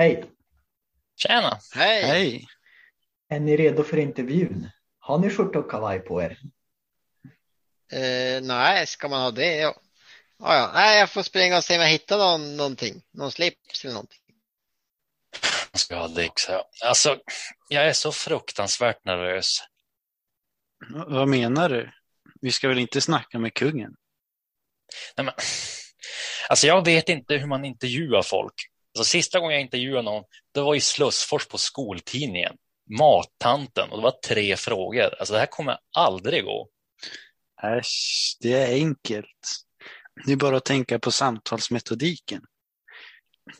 Hej! Tjena! Hej! Hej! Är ni redo för intervjun? Har ni skjorta och kavaj på er? Eh, nej, ska man ha det? Ja. Ja, ja. Nej, jag får springa och se om jag hittar någon, någonting. Någon slips eller någonting. Jag ska ha Dix här. Alltså, jag är så fruktansvärt nervös. Vad menar du? Vi ska väl inte snacka med kungen? Nej, men, alltså, jag vet inte hur man intervjuar folk. Alltså, sista gången jag intervjuade någon, det var i Slussfors på skoltidningen. Mattanten och det var tre frågor. Alltså, det här kommer aldrig gå. Äsch, det är enkelt. Det är bara att tänka på samtalsmetodiken.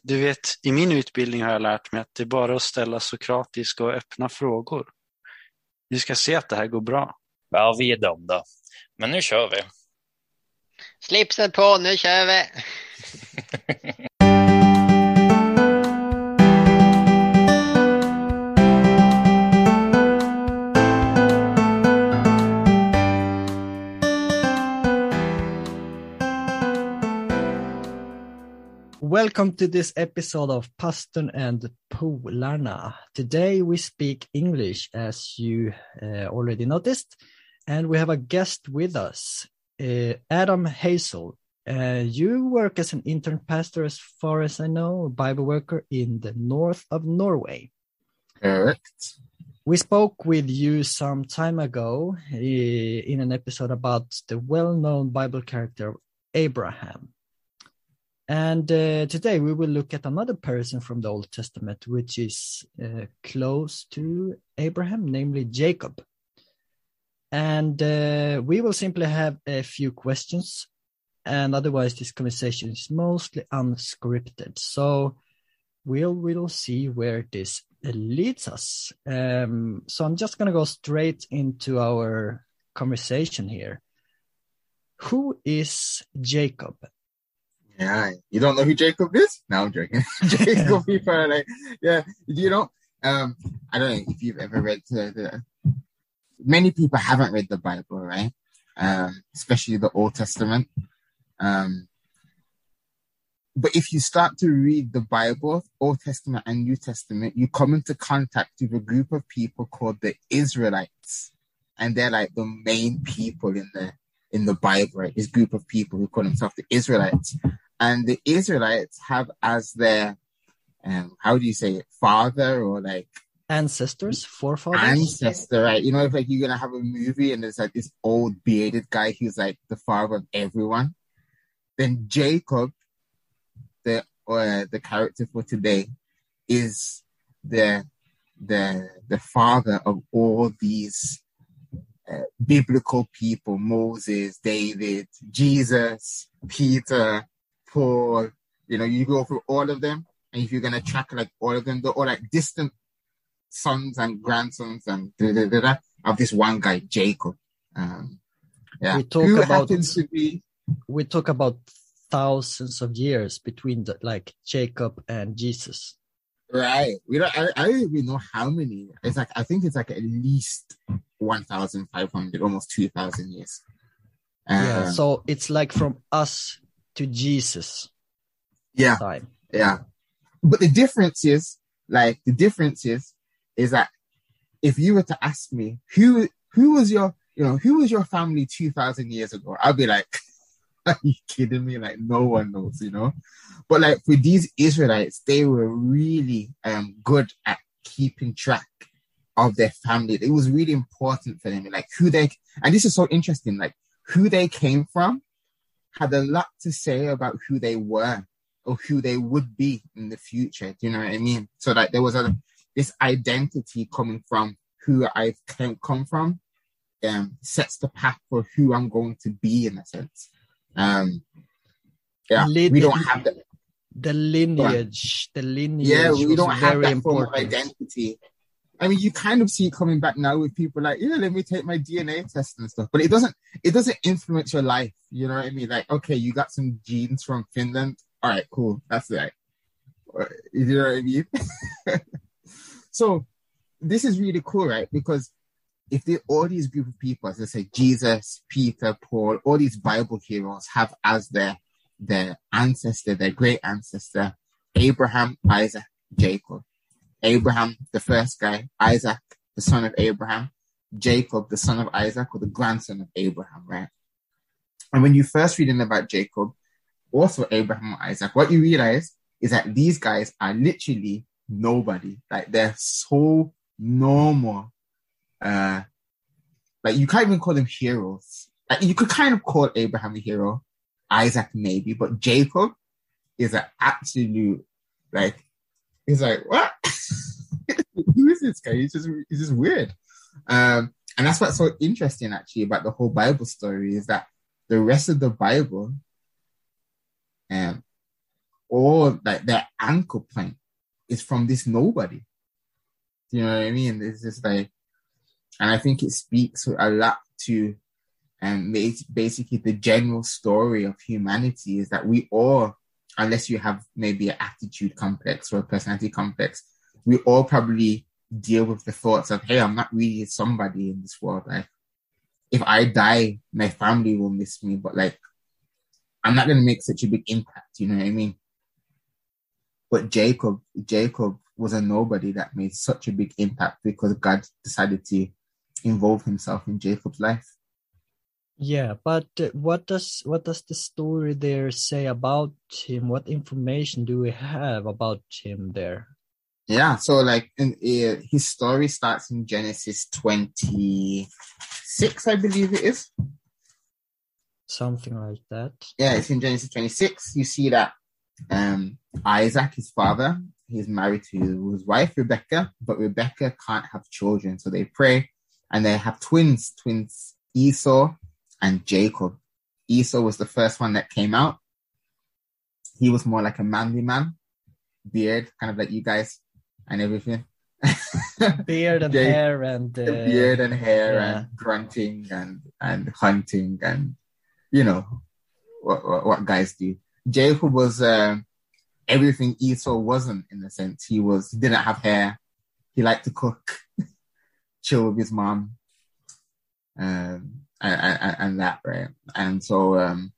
Du vet, i min utbildning har jag lärt mig att det är bara att ställa sokratiska och öppna frågor. Du ska se att det här går bra. Ja, vi är dömda. Men nu kör vi. Slipsen på, nu kör vi! Welcome to this episode of Pastorn and Polarna. Today we speak English, as you uh, already noticed, and we have a guest with us, uh, Adam Hazel. Uh, you work as an intern pastor, as far as I know, a Bible worker in the north of Norway. Correct. We spoke with you some time ago uh, in an episode about the well-known Bible character Abraham. And uh, today we will look at another person from the Old Testament, which is uh, close to Abraham, namely Jacob. And uh, we will simply have a few questions, and otherwise this conversation is mostly unscripted. So we'll we'll see where this leads us. Um, so I'm just gonna go straight into our conversation here. Who is Jacob? Yeah, you don't know who Jacob is? No, I'm joking. Jacob, people are like, yeah, you know, um, I don't know if you've ever read the, the many people haven't read the Bible, right? Um, especially the Old Testament. Um, but if you start to read the Bible, Old Testament and New Testament, you come into contact with a group of people called the Israelites. And they're like the main people in the in the Bible, right? This group of people who call themselves the Israelites. And the Israelites have as their um how do you say it, father or like Ancestors, forefathers? ancestor, right? You know, if like you're gonna have a movie and there's like this old bearded guy who's like the father of everyone, then Jacob, the uh, the character for today, is the the the father of all these uh, biblical people: Moses, David, Jesus, Peter, Paul. You know, you go through all of them, and if you're gonna track like all of them, they're all like distant sons and grandsons and da, da, da, da, of this one guy, Jacob. Um, yeah, We talk who about- happens to be we talk about thousands of years between the, like Jacob and Jesus. right. We don't. I, I don't even know how many. It's like I think it's like at least one thousand five hundred, almost two thousand years. yeah, Um, so it's like from us to Jesus yeah, time. yeah. But the difference is, like, the difference is, is that if you were to ask me who who was your you know who was your family two thousand years ago, I'd be like, are you kidding me? Like no one knows, you know. But like for these Israelites, they were really um good at keeping track of their family. It was really important for them, like who they and this is so interesting, like who they came from had a lot to say about who they were or who they would be in the future. Do you know what I mean? So like there was a this identity coming from who I can come from, um, sets the path for who I'm going to be in a sense. Um, yeah, we don't have that. The lineage, the lineage Yeah, we don't have very that form of important. identity. I mean, you kind of see it coming back now with people like, yeah, let me take my DNA test and stuff, but it doesn't, it doesn't influence your life. You know what I mean? Like, okay, you got some genes from Finland. All right, cool. That's right. You know what I mean? so this is really cool, right? Because if they, all these group of people, as I say, Jesus, Peter, Paul, all these Bible heroes have as their, their ancestor, their great ancestor, Abraham, Isaac, Jacob. Abraham, the first guy, Isaac, the son of Abraham, Jacob, the son of Isaac, or the grandson of Abraham, right? And when you first reading about Jacob, also Abraham or Isaac, what you realize is that these guys are literally nobody. Like they're so normal. Uh, like you can't even call them heroes. Like you could kind of call Abraham a hero, Isaac maybe, but Jacob is an absolute like. He's like what? Who is this guy? He's just he's just weird. Um, and that's what's so interesting actually about the whole Bible story is that the rest of the Bible, um, all like their anchor point is from this nobody. You know what I mean? It's just like, and I think it speaks a lot to, um, basically the general story of humanity is that we all, unless you have maybe an attitude complex or a personality complex, we all probably deal with the thoughts of, hey, I'm not really somebody in this world. Like, if I die, my family will miss me, but like, I'm not going to make such a big impact. You know what I mean? But Jacob, Jacob was a nobody that made such a big impact because God decided to involve himself in Jacob's life. Yeah, but uh, what does what does the story there say about him? What information do we have about him there? Yeah, so like in, uh, his story starts in Genesis 26, I believe it is. Something like that. Yeah, it's in Genesis 26. You see that um, Isaac, his father, he's married to his wife, Rebecca, but Rebecca can't have children. So they pray and they have twins, twins Esau and Jacob. Esau was the first one that came out. He was more like a manly man, beard, kind of like you guys and everything. beard and Jake, hair and uh, beard and hair yeah. and grunting and and hunting and you know what, what, what guys do. Jacob was uh, everything Esau wasn't in a sense. He was he didn't have hair. He liked to cook, chill with his mom, um, and, and, and, that right. And so um,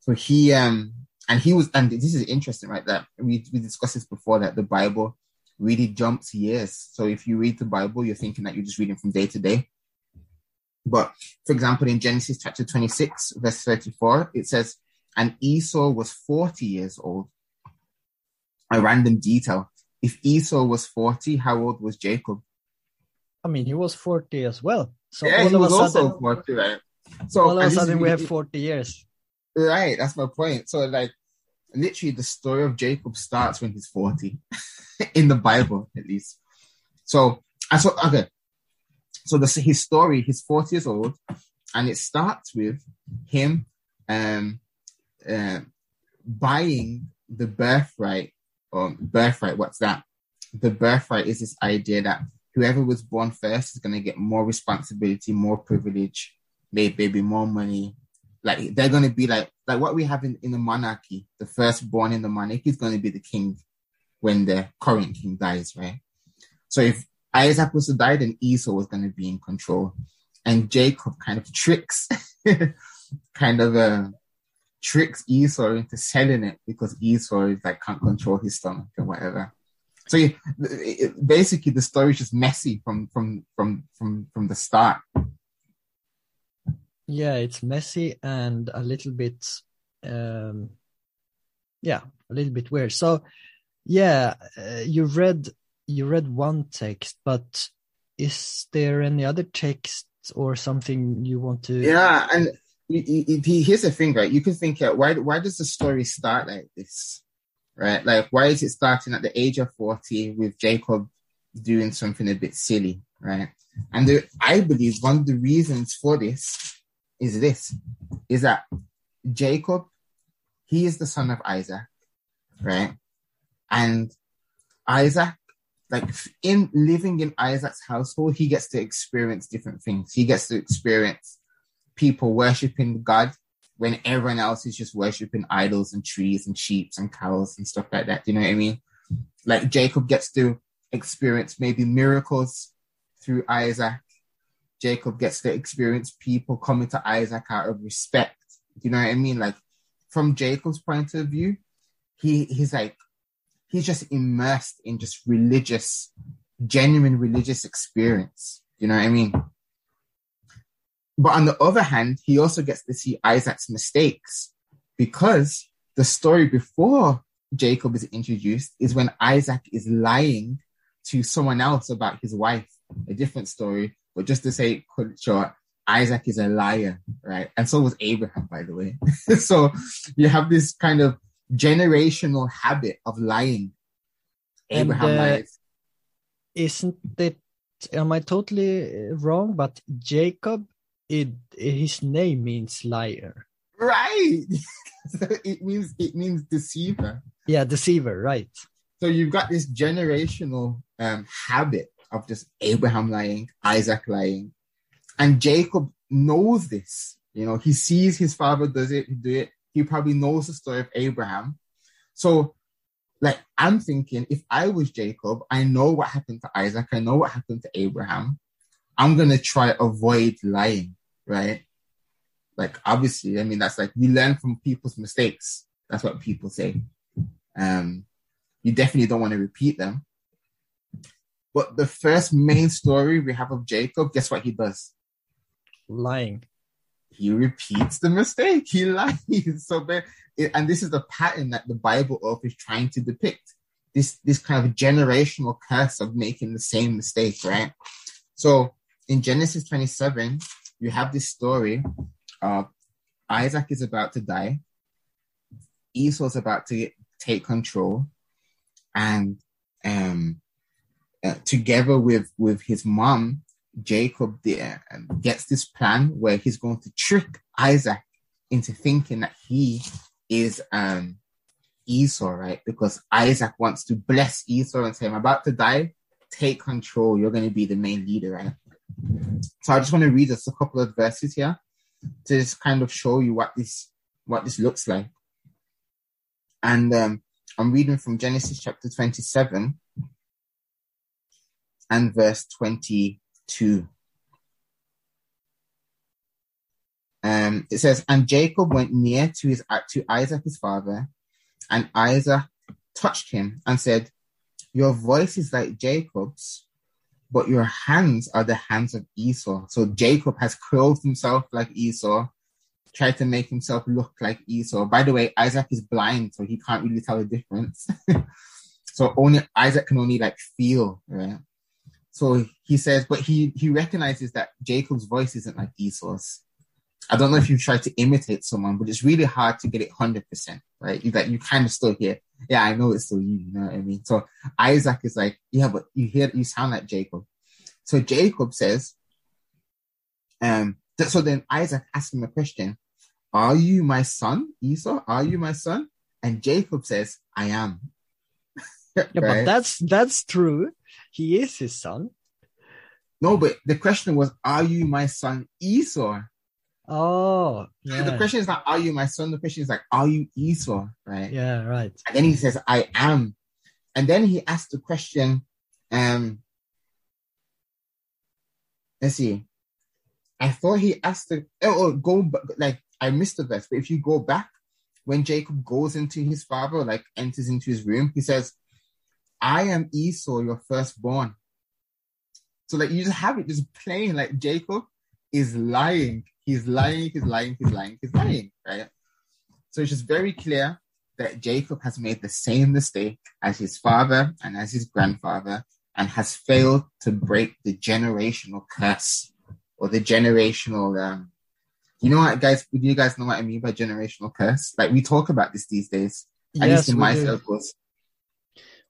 so he um and he was and this is interesting right that we we discussed this before that the Bible really jumps years. So if you read the Bible, you're thinking that you're just reading from day to day. But for example, in Genesis chapter 26, verse 34, it says, and Esau was 40 years old. A random detail. If Esau was 40, how old was Jacob? I mean, he was 40 as well. So yeah, he was also sudden, 40, right? So all of a sudden we have 40 years. Right, that's my point. So like literally the story of Jacob starts when he's 40 in the Bible, at least. So I saw, okay. So the, his story, he's 40 years old and it starts with him, um, uh, buying the birthright or birthright. What's that? The birthright is this idea that whoever was born first is going to get more responsibility, more privilege, maybe more money, like they're going to be like like what we have in, in the monarchy. The firstborn in the monarchy is going to be the king when the current king dies, right? So if Isaac was to die, then Esau was going to be in control, and Jacob kind of tricks, kind of uh, tricks Esau into selling it because Esau is like can't control his stomach or whatever. So it, it, basically, the story is just messy from from from from from the start. Yeah, it's messy and a little bit, um, yeah, a little bit weird. So, yeah, uh, you read you read one text, but is there any other text or something you want to? Yeah, and here's the thing, right? You can think, why why does the story start like this, right? Like, why is it starting at the age of forty with Jacob doing something a bit silly, right? And the, I believe one of the reasons for this is this is that Jacob, he is the son of Isaac, right? And Isaac, like in living in Isaac's household, he gets to experience different things. He gets to experience people worshiping God when everyone else is just worshiping idols and trees and sheep and cows and stuff like that. Do You know what I mean? Like Jacob gets to experience maybe miracles through Isaac Jacob gets to experience people coming to Isaac out of respect. You know what I mean? Like from Jacob's point of view, he he's like he's just immersed in just religious, genuine religious experience. You know what I mean? But on the other hand, he also gets to see Isaac's mistakes because the story before Jacob is introduced is when Isaac is lying to someone else about his wife, a different story. But just to say, short, Isaac is a liar, right? And so was Abraham, by the way. so you have this kind of generational habit of lying. Abraham and, uh, lies. Isn't it? Am I totally wrong? But Jacob, it his name means liar. Right. so it means it means deceiver. Yeah, deceiver. Right. So you've got this generational um, habit of just Abraham lying, Isaac lying, and Jacob knows this. You know, he sees his father does it, do it. He probably knows the story of Abraham. So, like, I'm thinking if I was Jacob, I know what happened to Isaac, I know what happened to Abraham. I'm gonna try avoid lying, right? Like, obviously, I mean, that's like we learn from people's mistakes. That's what people say. Um, you definitely don't want to repeat them. But the first main story we have of Jacob, guess what he does? Lying. He repeats the mistake. He lies. So, and this is the pattern that the Bible author is trying to depict. This this kind of generational curse of making the same mistake, right? So in Genesis 27, you have this story of Isaac is about to die. Esau's about to get, take control, and um, uh, together with with his mom, Jacob there um, gets this plan where he's going to trick Isaac into thinking that he is um, Esau, right? Because Isaac wants to bless Esau and say, "I'm about to die. Take control. You're going to be the main leader, right?" So I just want to read us a couple of verses here to just kind of show you what this what this looks like. And um, I'm reading from Genesis chapter 27 and verse 22. Um, it says, And Jacob went near to his to Isaac his father, and Isaac touched him and said, Your voice is like Jacob's, but your hands are the hands of Esau. So Jacob has clothed himself like Esau, tried to make himself look like Esau. By the way, Isaac is blind, so he can't really tell the difference. so only Isaac can only like feel, right? So he says, but he he recognizes that Jacob's voice isn't like Esau's. I don't know if you try to imitate someone, but it's really hard to get it hundred percent, right? You that you kind of still hear, yeah, I know it's still you. You know what I mean? So Isaac is like, yeah, but you hear, you sound like Jacob. So Jacob says, um, so then Isaac asks him a question: Are you my son, Esau? Are you my son? And Jacob says, I am. yeah, but that's that's true he is his son. No, but the question was, are you my son Esau? Oh, yeah. The question is not, are you my son? The question is like, are you Esau? Right? Yeah, right. And then he says, I am. And then he asked the question, um, let's see. I thought he asked the, oh, oh go, like, I missed the verse, but if you go back, when Jacob goes into his father, like enters into his room, he says, I am Esau, your firstborn. So like you just have it just playing like Jacob is lying. He's lying, he's lying, he's lying, he's lying, right? So it's just very clear that Jacob has made the same mistake as his father and as his grandfather and has failed to break the generational curse or the generational um you know what guys do you guys know what I mean by generational curse? Like we talk about this these days. At yes, least in my do. circles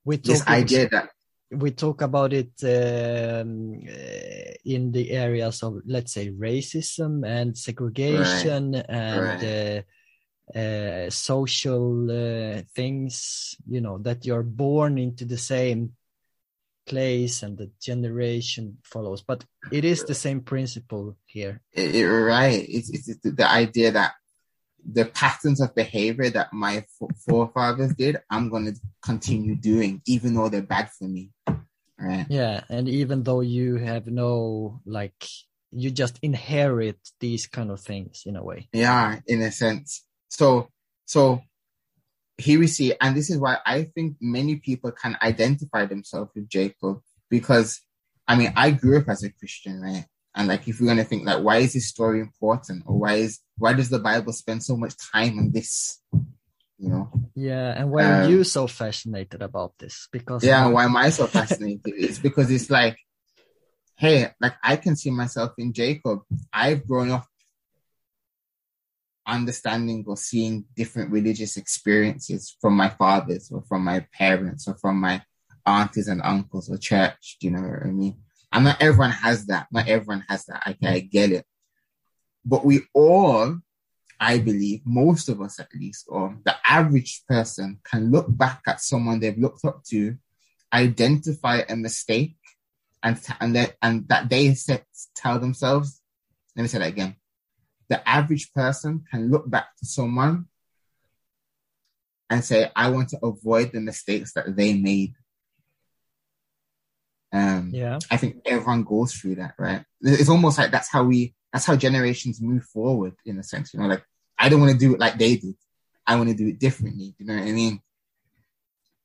we talk this idea that we talk about it um, uh, in the areas of let's say racism and segregation right. and right. Uh, uh, social uh, things you know that you're born into the same place and the generation follows but it is the same principle here it, it, right it's, it's, it's the idea that the patterns of behavior that my forefathers did, I'm going to continue doing, even though they're bad for me. Right. Yeah. And even though you have no, like, you just inherit these kind of things in a way. Yeah, in a sense. So, so here we see, and this is why I think many people can identify themselves with Jacob because, I mean, I grew up as a Christian, right? And like, if we're going to think like, why is this story important, or why is why does the Bible spend so much time on this? You know? Yeah, and why Um, are you so fascinated about this? Because Yeah, why am I so fascinated? it's because it's like, hey, like I can see myself in Jacob. I've grown up understanding or seeing different religious experiences from my fathers or from my parents or from my aunties and uncles or church. Do you know what I mean? And not everyone has that. Not everyone has that. Okay, I get it. But we all, I believe, most of us at least, or the average person can look back at someone they've looked up to, identify a mistake, and and that and that they set, tell themselves. Let me say that again. The average person can look back to someone and say, "I want to avoid the mistakes that they made." Um, yeah, I think everyone goes through that, right? It's almost like that's how we, that's how generations move forward in a sense, you know, like I don't want to do it like they did. I want to do it differently. You know what I mean?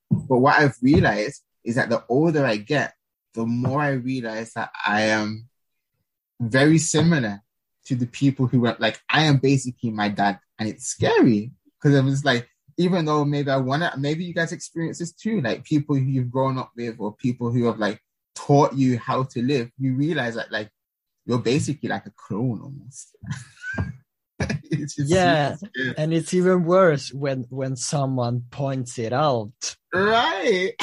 But what I've realized is that the older I get, the more I realize that I am very similar to the people who were like, I am basically my dad. And it's scary because it was like, even though maybe I want to, maybe you guys experience this too, like people who you've grown up with or people who have like taught you how to live, you realize that like you're basically like a clone almost. It's Yeah. and it's even worse when when someone points it out. Right.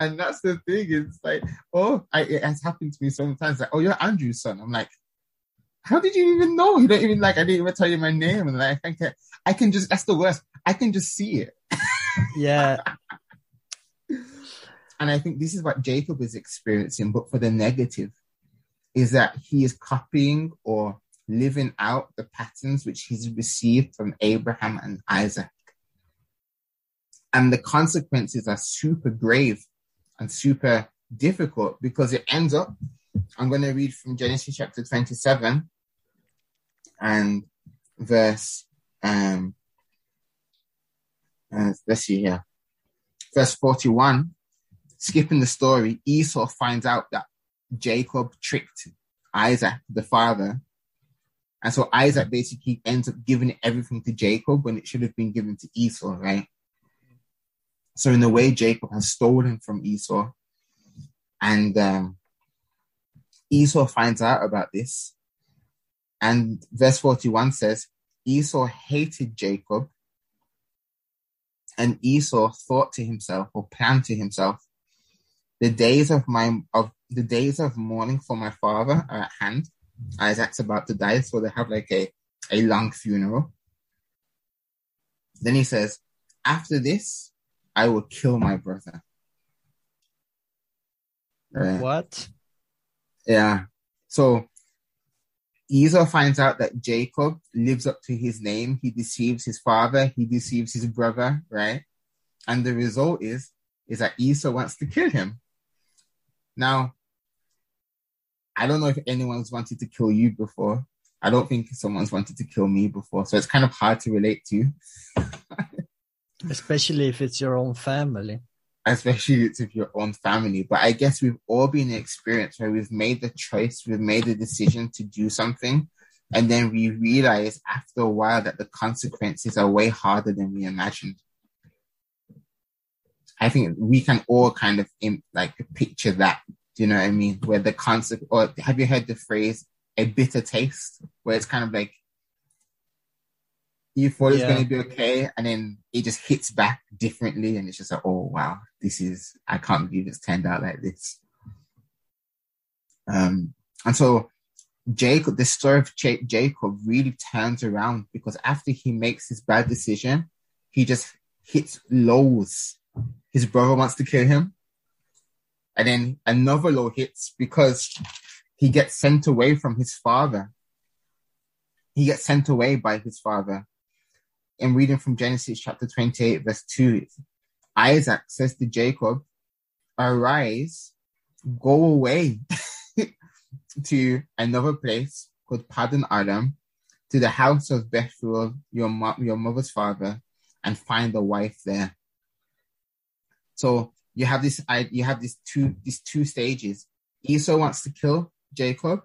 and that's the thing. It's like, oh, I, it has happened to me sometimes. Like, oh, you're Andrew's son. I'm like, how did you even know? You don't even like. I didn't even tell you my name. And like, I can, I can just. That's the worst. I can just see it. Yeah, And I think this is what Jacob is experiencing, but for the negative, is that he is copying or living out the patterns which he's received from Abraham and Isaac. And the consequences are super grave and super difficult because it ends up, I'm going to read from Genesis chapter 27 and verse, um, uh, let's see here, verse 41 skipping the story, Esau finds out that Jacob tricked Isaac, the father. And so Isaac basically ends up giving everything to Jacob when it should have been given to Esau, right? So in a way, Jacob has stolen from Esau. And um, Esau finds out about this. And verse 41 says, Esau hated Jacob. And Esau thought to himself or planned to himself, the days of my of the days of mourning for my father are at hand. Isaac's about to die, so they have like a, a long funeral. Then he says, After this, I will kill my brother. Right. what? Yeah. So Esau finds out that Jacob lives up to his name. He deceives his father. He deceives his brother, right? And the result is, is that Esau wants to kill him. Now, I don't know if anyone's wanted to kill you before. I don't think someone's wanted to kill me before. So it's kind of hard to relate to, Especially if it's your own family. especially if it's your own family. But I guess we've all been experienced experience where we've made the choice, we've made the decision to do something. And then we realize after a while that the consequences are way harder than we imagined. I think we can all kind of im- like picture that. Do you know what I mean? Where the concept, or have you heard the phrase "a bitter taste"? Where it's kind of like you thought it's Yeah. going to be okay, and then it just hits back differently, and it's just like, oh wow, this is I can't believe it's turned out like this. Um, and so Jacob, the story of Ja- Jacob really turns around because after he makes his bad decision, he just hits lows. His brother wants to kill him. And then another low hits because he gets sent away from his father. He gets sent away by his father. In reading from Genesis chapter 28, verse 2, Isaac says to Jacob, Arise, go away to another place called Paddan Aram to the house of Bethuel, your, mo- your mother's father, and find a wife there. So you have this, you have these two, these two stages. Esau wants to kill Jacob,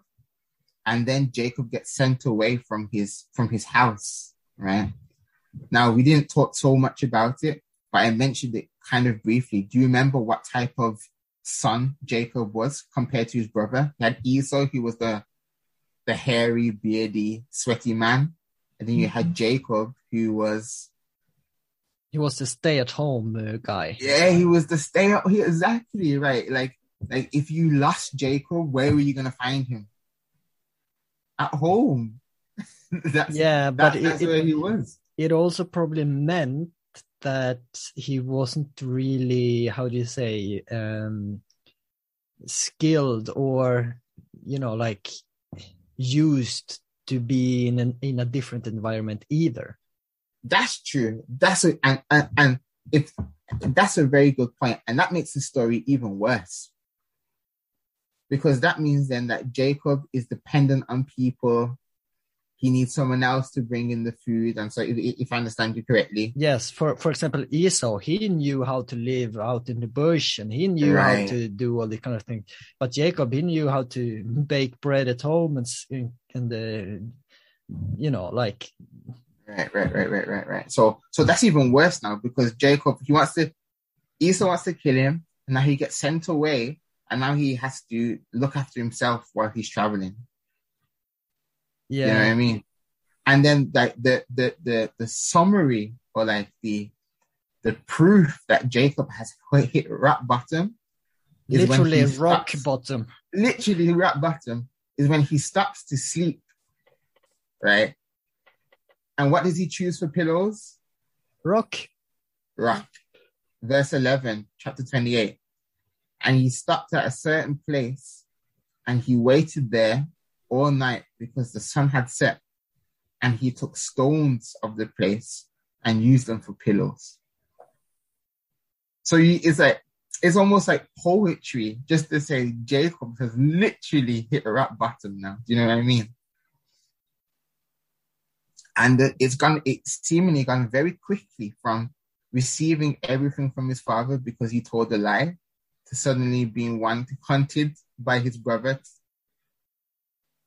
and then Jacob gets sent away from his, from his house, right? Now we didn't talk so much about it, but I mentioned it kind of briefly. Do you remember what type of son Jacob was compared to his brother? He had Esau, he was the the hairy, beardy, sweaty man. And then you had mm-hmm. Jacob, who was He was the stay-at-home uh, guy. yeah, he was the stay up here exactly right. Like like if you lost Jacob, where were you gonna find him? At home. that's Yeah, but that- it, that's it, where he was. it also probably meant that he wasn't really how do you say um skilled or you know like used to be in an in a different environment either That's true. That's a and and, and if that's a very good point, and that makes the story even worse. Because that means then that Jacob is dependent on people. He needs someone else to bring in the food. And so, if, if I understand you correctly, yes for for example esau he knew how to live out in the bush and he knew how to do all the kind of things but jacob he knew how to bake bread at home and and the you know like Right, right, right, right, right, right. So, so that's even worse now because Jacob, he wants to, Esau wants to kill him, and now he gets sent away, and now he has to look after himself while he's traveling. yeah You know what I mean? And then like the the the the summary or like the the proof that Jacob has hit rock bottom is literally he rock stops- bottom literally rock bottom is when he stops to sleep, right? And what does he choose for pillows? rock rock. Verse 11, chapter 28. And he stopped at a certain place and he waited there all night because the sun had set. And he took stones of the place and used them for pillows. So you, it's like, it's almost like poetry just to say Jacob has literally hit a rock bottom now. Do you know what I mean? And it's gone, it's seemingly gone very quickly from receiving everything from his father because he told a lie to suddenly being one hunted by his brothers,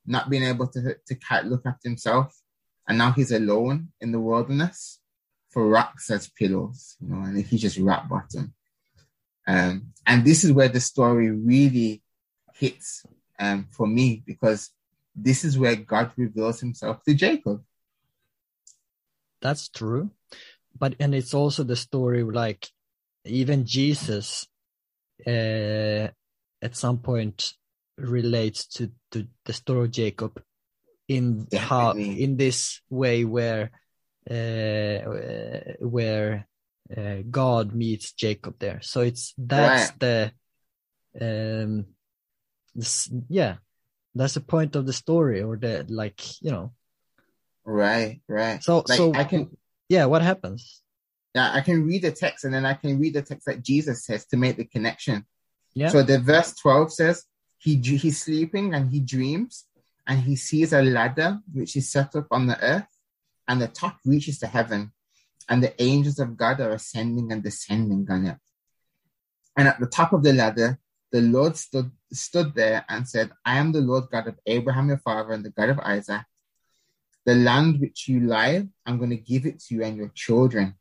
not being able to, to look after himself. And now he's alone in the wilderness for rocks as pillows, you know, and he's just rock bottom. Um, and this is where the story really hits um, for me because this is where God reveals himself to Jacob. That's true. But and it's also the story like even jesus uh at some point relates to to the story of jacob in how in this way where uh where uh, god meets jacob there. So it's that's the um this, yeah that's the point of the story or the like you know Right, right. so Like so I can yeah what happens Yeah, I can read the text and then I can read the text that Jesus says to make the connection. Yeah. So the verse 12 says he he's sleeping and he dreams and he sees a ladder which is set up on the earth and the top reaches to heaven and the angels of God are ascending and descending on it. And at the top of the ladder, the Lord stood stood there and said, I am the Lord God of Abraham your father and the God of Isaac. The land which you lie, I'm going to give it to you and your children.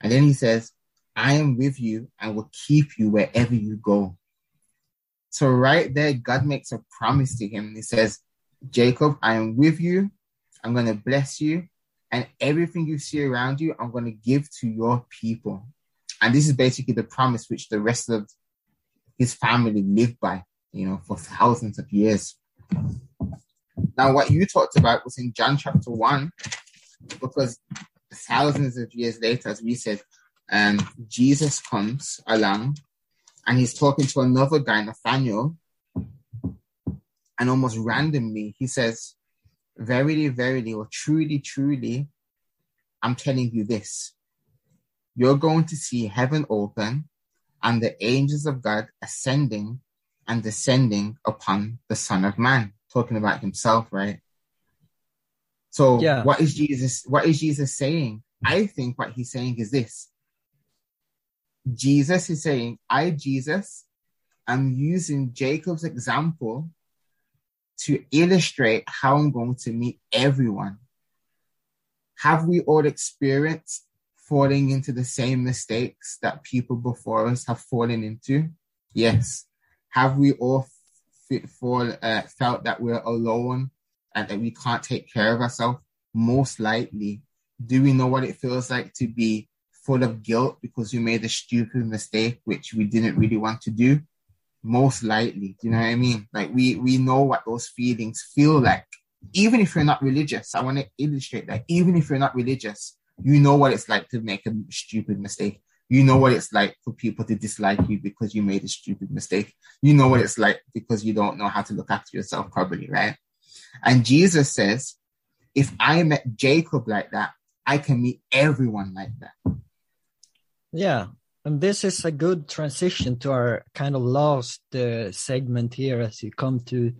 And then he says, I am with you and will keep you wherever you go. So right there, God makes a promise to him. He says, Jacob, I am with you. I'm going to bless you. And everything you see around you, I'm going to give to your people. And this is basically the promise which the rest of his family lived by, you know, for thousands of years. Now, what you talked about was in John chapter 1, because thousands of years later, as we said, um, Jesus comes along and he's talking to another guy, Nathaniel, and almost randomly he says, Verily, verily, or truly, truly, I'm telling you this. You're going to see heaven open and the angels of God ascending and descending upon the Son of Man, talking about himself, right? So Yeah. what is Jesus? What is Jesus saying? I think what he's saying is this. Jesus is saying, I, Jesus, am using Jacob's example to illustrate how I'm going to meet everyone. Have we all experienced falling into the same mistakes that people before us have fallen into? Yes. Have we all uh, felt that we're alone and that we can't take care of ourselves? Most likely. Do we know what it feels like to be full of guilt because you made a stupid mistake which we didn't really want to do? Most likely. Do you know what I mean? Like we we know what those feelings feel like. Even if you're not religious, I want to illustrate that. Even if you're not religious, you know what it's like to make a stupid mistake. You know what it's like for people to dislike you because you made a stupid mistake. You know what it's like because you don't know how to look after yourself properly, right? And Jesus says, if I met Jacob like that, I can meet everyone like that. Yeah, and this is a good transition to our kind of last uh, segment here as you come to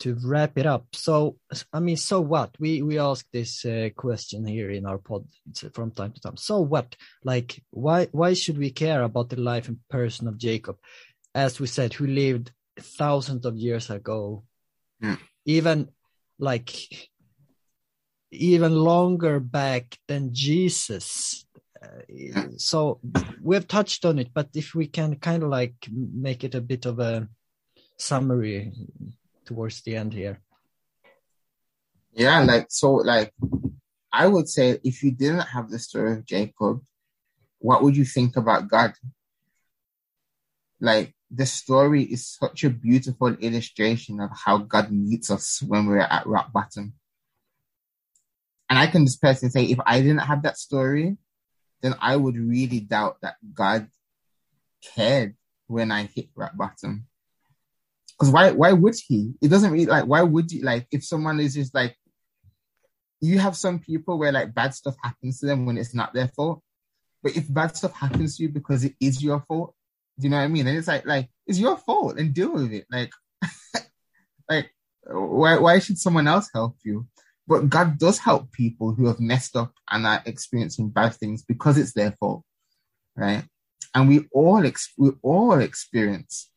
to wrap it up. So, I mean, so what? We we ask this uh, question here in our pod from time to time. So what? Like, why why should we care about the life and person of Jacob, as we said, who lived thousands of years ago, Hmm. even like even longer back than Jesus? Uh, so we've touched on it, but if we can kind of like make it a bit of a summary towards the end here. Yeah, like so like I would say if you didn't have the story of Jacob, what would you think about God? Like the story is such a beautiful illustration of how God meets us when we're at rock bottom. And I can just personally say if I didn't have that story, then I would really doubt that God cared when I hit rock bottom. Because why why would he? It doesn't really like why would you like if someone is just like you have some people where like bad stuff happens to them when it's not their fault. But if bad stuff happens to you because it is your fault, do you know what I mean? And it's like like it's your fault and deal with it. Like like why why should someone else help you? But God does help people who have messed up and are experiencing bad things because it's their fault, right? And we all ex- we all experience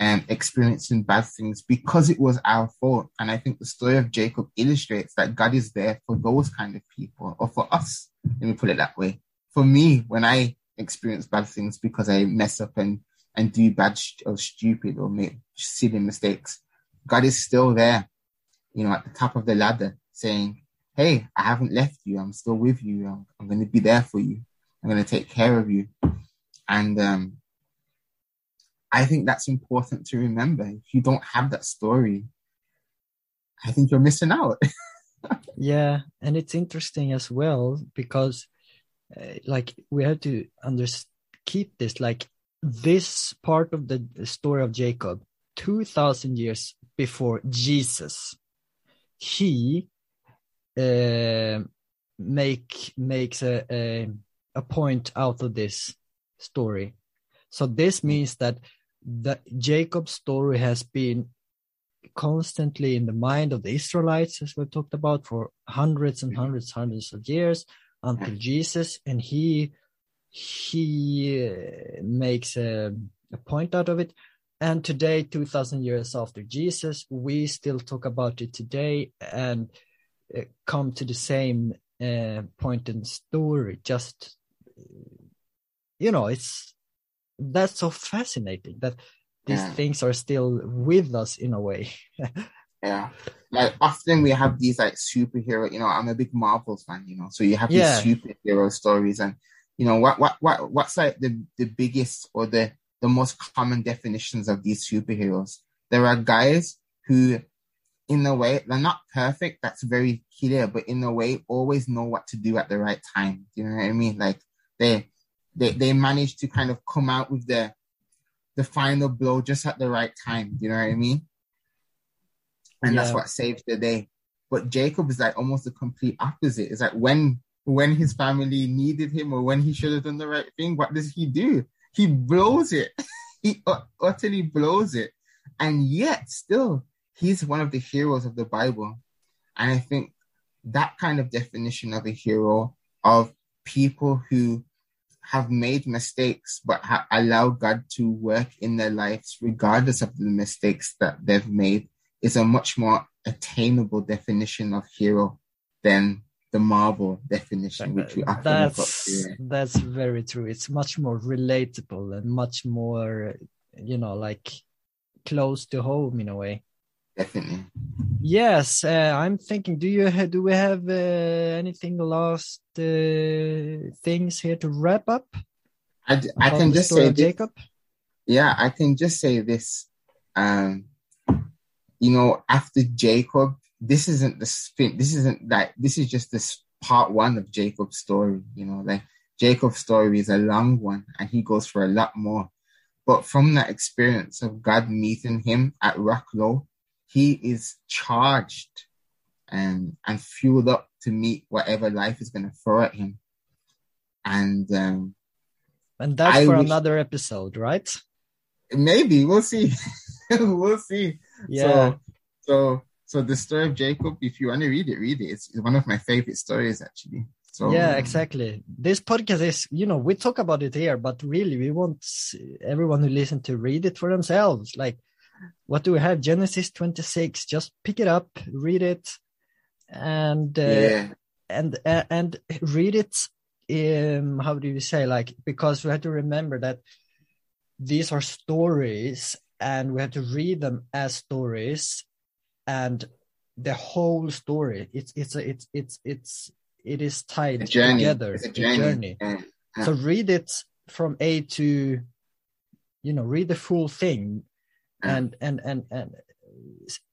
um, experiencing bad things because it was our fault. And I think the story of Jacob illustrates that God is there for those kind of people, or for us. Let me put it that way. For me, when I experience bad things because I mess up and and do bad st- or stupid or make silly mistakes, God is still there, you know, at the top of the ladder, saying, "Hey, I haven't left you. I'm still with you. I'm, I'm going to be there for you. I'm going to take care of you." And um, I think that's important to remember. If you don't have that story, I think you're missing out. Yeah, and it's interesting as well because, uh, like, we have to under keep this like this part of the story of Jacob, two thousand years before Jesus, he uh, make makes a, a a point out of this story. So this means that the Jacob's story has been constantly in the mind of the Israelites, as we've talked about, for hundreds and hundreds, hundreds of years until Jesus, and he he uh, makes a, a point out of it. And today, two thousand years after Jesus, we still talk about it today and uh, come to the same uh, point in the story. Just you know, it's that's so fascinating that these Yeah. things are still with us in a way. Yeah. Like often we have these like superhero, you know, I'm a big Marvel fan, you know, so you have Yeah. these superhero stories and you know what what what what's like the the biggest or the the most common definitions of these superheroes? There are guys who in a way they're not perfect, that's very clear, but in a way always know what to do at the right time. Do you know what I mean? Like they they they manage to kind of come out with the the final blow just at the right time. Do you know what I mean? and that's what saved the day. But Jacob is like almost the complete opposite. It's like when when his family needed him or when he should have done the right thing, what does he do? He blows it. he utterly blows it, and yet still he's one of the heroes of the Bible. And I think that kind of definition of a hero of people who have made mistakes but ha- allow God to work in their lives regardless of the mistakes that they've made is a much more attainable definition of hero than the Marvel definition, which we often that's that's very true. It's much more relatable and much more, you know, like close to home in a way. Definitely. Yes, uh, I'm thinking. Do you do we have uh, anything last uh, things here to wrap up? I, I can just say Jacob. Yeah, I can just say this. Um, you know, after Jacob, this isn't the spin. This isn't like this is just this part one of Jacob's story. You know, like Jacob's story is a long one, and he goes for a lot more. But from that experience of God meeting him at Rocklow, he is charged and and fueled up to meet whatever life is going to throw at him. And um, and that's I for wish, another episode, right? Maybe we'll see. we'll see. Yeah. So, so so the story of Jacob, if you want to read it, read it. It's one of my favorite stories, actually. So yeah, exactly. This podcast is, you know, we talk about it here, but really, we want everyone who listen to read it for themselves. Like, what do we have? Genesis twenty six. Just pick it up, read it, and uh, yeah. and uh, and read it. Um, how do you say? Like, because we have to remember that these are stories, and we have to read them as stories and the whole story it's it's a, it's it's it's it is tied together it's a journey, journey. Yeah. so read it from a to you know read the full thing and and and and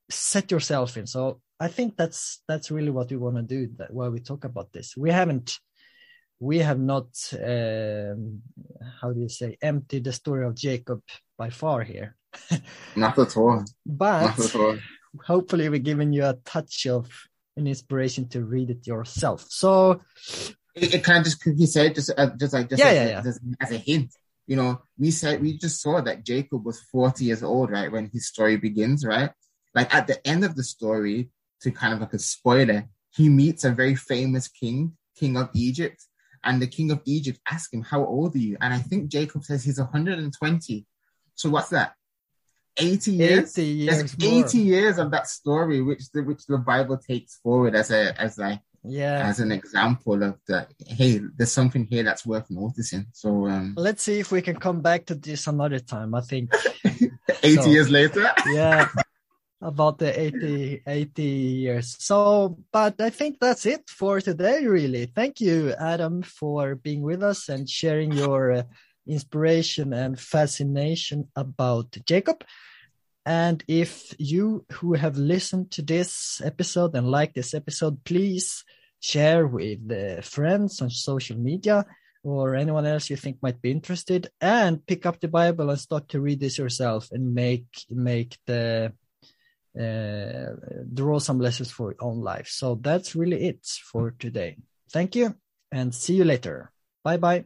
set yourself in so i think that's that's really what we want to do that while we talk about this we haven't we have not um, how do you say emptied the story of jacob by far here not at all but at all hopefully we're giving you a touch of an inspiration to read it yourself. So it, it kind of just quickly said just uh, just like just, yeah, yeah, yeah. just as a hint. You know, we said we just saw that Jacob was 40 years old, right, when his story begins, right? Like at the end of the story, to kind of like a spoiler, he meets a very famous king, king of Egypt, and the king of Egypt asks him, "How old are you?" And I think Jacob says he's 120. So what's that? 80 years, 80 years there's 80 years of that story which the which the bible takes forward as a as like yeah. as an example of that hey there's something here that's worth noticing. So um let's see if we can come back to this another time i think. 80 so, years later? yeah about the 80 80 years. So but i think that's it for today really. Thank you adam for being with us and sharing your uh, inspiration and fascination about Jacob. And if you who have listened to this episode and like this episode, please share with uh, friends on social media or anyone else you think might be interested and pick up the Bible and start to read this yourself and make make the uh, draw some lessons for your own life. So that's really it for today. Thank you and see you later. Bye bye.